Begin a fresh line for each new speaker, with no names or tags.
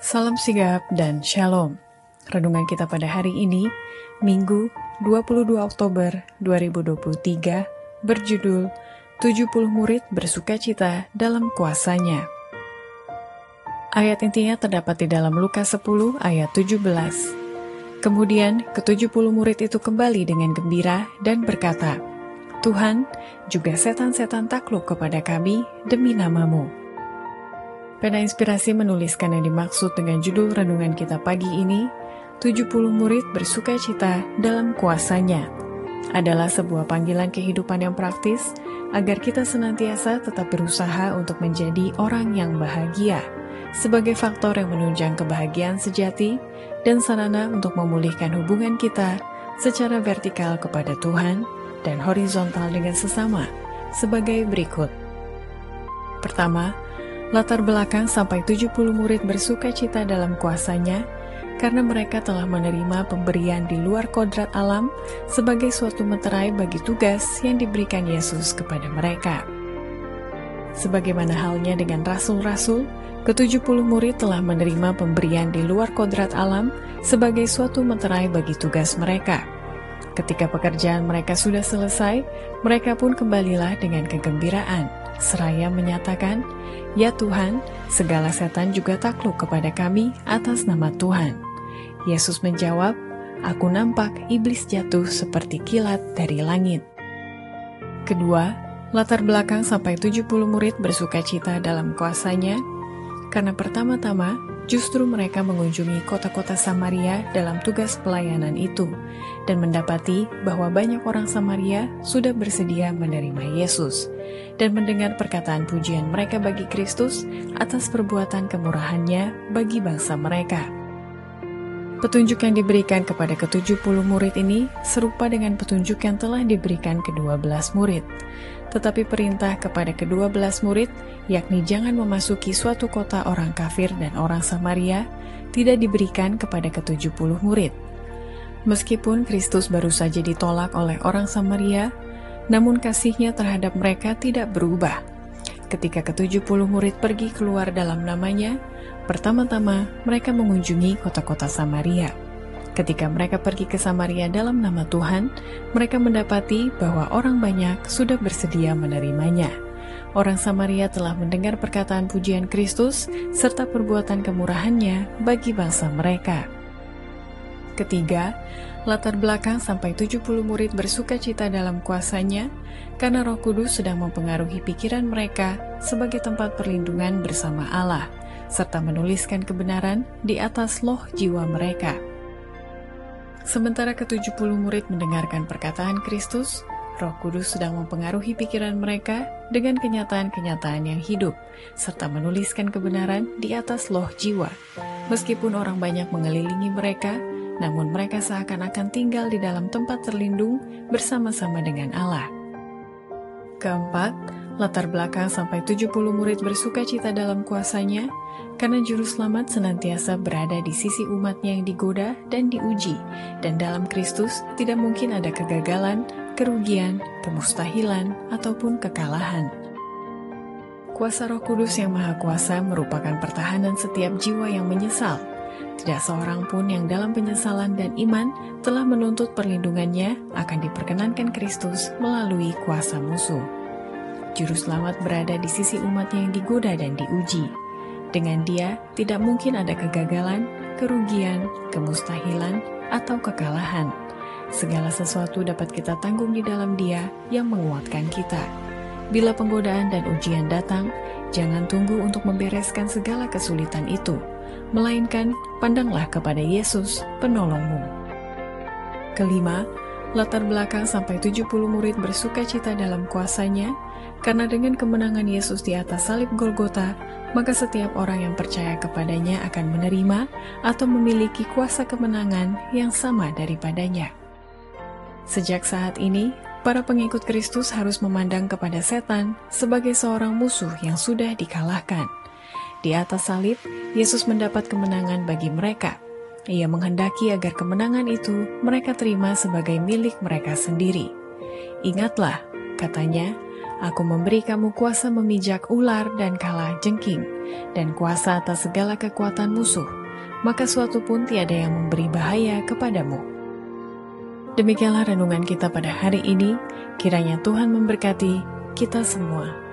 Salam sigap dan shalom. Renungan kita pada hari ini, Minggu 22 Oktober 2023, berjudul 70 murid bersuka cita dalam kuasanya. Ayat intinya terdapat di dalam Lukas 10 ayat 17. Kemudian ke-70 murid itu kembali dengan gembira dan berkata, Tuhan, juga setan-setan takluk kepada kami demi namamu. Pena Inspirasi menuliskan yang dimaksud dengan judul renungan kita pagi ini, 70 murid bersuka cita dalam kuasanya. Adalah sebuah panggilan kehidupan yang praktis agar kita senantiasa tetap berusaha untuk menjadi orang yang bahagia sebagai faktor yang menunjang kebahagiaan sejati dan sarana untuk memulihkan hubungan kita secara vertikal kepada Tuhan dan horizontal dengan sesama sebagai berikut. Pertama, Latar belakang sampai 70 murid bersuka cita dalam kuasanya karena mereka telah menerima pemberian di luar kodrat alam sebagai suatu meterai bagi tugas yang diberikan Yesus kepada mereka. Sebagaimana halnya dengan rasul-rasul, ke-70 murid telah menerima pemberian di luar kodrat alam sebagai suatu meterai bagi tugas mereka. Ketika pekerjaan mereka sudah selesai, mereka pun kembalilah dengan kegembiraan seraya menyatakan, Ya Tuhan, segala setan juga takluk kepada kami atas nama Tuhan. Yesus menjawab, Aku nampak iblis jatuh seperti kilat dari langit. Kedua, latar belakang sampai 70 murid bersuka cita dalam kuasanya, karena pertama-tama Justru mereka mengunjungi kota-kota Samaria dalam tugas pelayanan itu dan mendapati bahwa banyak orang Samaria sudah bersedia menerima Yesus dan mendengar perkataan pujian mereka bagi Kristus atas perbuatan kemurahannya bagi bangsa mereka. Petunjuk yang diberikan kepada ke-70 murid ini serupa dengan petunjuk yang telah diberikan ke-12 murid tetapi perintah kepada kedua belas murid, yakni jangan memasuki suatu kota orang kafir dan orang Samaria, tidak diberikan kepada ketujuh puluh murid. Meskipun Kristus baru saja ditolak oleh orang Samaria, namun kasihnya terhadap mereka tidak berubah. Ketika ketujuh puluh murid pergi keluar dalam namanya, pertama-tama mereka mengunjungi kota-kota Samaria. Ketika mereka pergi ke Samaria dalam nama Tuhan, mereka mendapati bahwa orang banyak sudah bersedia menerimanya. Orang Samaria telah mendengar perkataan pujian Kristus serta perbuatan kemurahannya bagi bangsa mereka. Ketiga, latar belakang sampai 70 murid bersuka cita dalam kuasanya karena roh kudus sedang mempengaruhi pikiran mereka sebagai tempat perlindungan bersama Allah, serta menuliskan kebenaran di atas loh jiwa mereka. Sementara ke-70 murid mendengarkan perkataan Kristus, Roh Kudus sedang mempengaruhi pikiran mereka dengan kenyataan-kenyataan yang hidup, serta menuliskan kebenaran di atas loh jiwa. Meskipun orang banyak mengelilingi mereka, namun mereka seakan-akan tinggal di dalam tempat terlindung bersama-sama dengan Allah. Keempat, latar belakang sampai 70 murid bersuka cita dalam kuasanya, karena juru selamat senantiasa berada di sisi umatnya yang digoda dan diuji, dan dalam Kristus tidak mungkin ada kegagalan, kerugian, kemustahilan, ataupun kekalahan. Kuasa roh kudus yang maha kuasa merupakan pertahanan setiap jiwa yang menyesal. Tidak seorang pun yang dalam penyesalan dan iman telah menuntut perlindungannya akan diperkenankan Kristus melalui kuasa musuh. Juru selamat berada di sisi umatnya yang digoda dan diuji, dengan dia, tidak mungkin ada kegagalan, kerugian, kemustahilan, atau kekalahan. Segala sesuatu dapat kita tanggung di dalam Dia yang menguatkan kita. Bila penggodaan dan ujian datang, jangan tunggu untuk membereskan segala kesulitan itu, melainkan pandanglah kepada Yesus, penolongmu. Kelima, latar belakang sampai 70 murid bersuka cita dalam kuasanya, karena dengan kemenangan Yesus di atas salib Golgota, maka setiap orang yang percaya kepadanya akan menerima atau memiliki kuasa kemenangan yang sama daripadanya. Sejak saat ini, para pengikut Kristus harus memandang kepada setan sebagai seorang musuh yang sudah dikalahkan. Di atas salib, Yesus mendapat kemenangan bagi mereka. Ia menghendaki agar kemenangan itu mereka terima sebagai milik mereka sendiri. Ingatlah, katanya, Aku memberi kamu kuasa memijak ular dan kala jengking, dan kuasa atas segala kekuatan musuh, maka suatu pun tiada yang memberi bahaya kepadamu. Demikianlah renungan kita pada hari ini, kiranya Tuhan memberkati kita semua.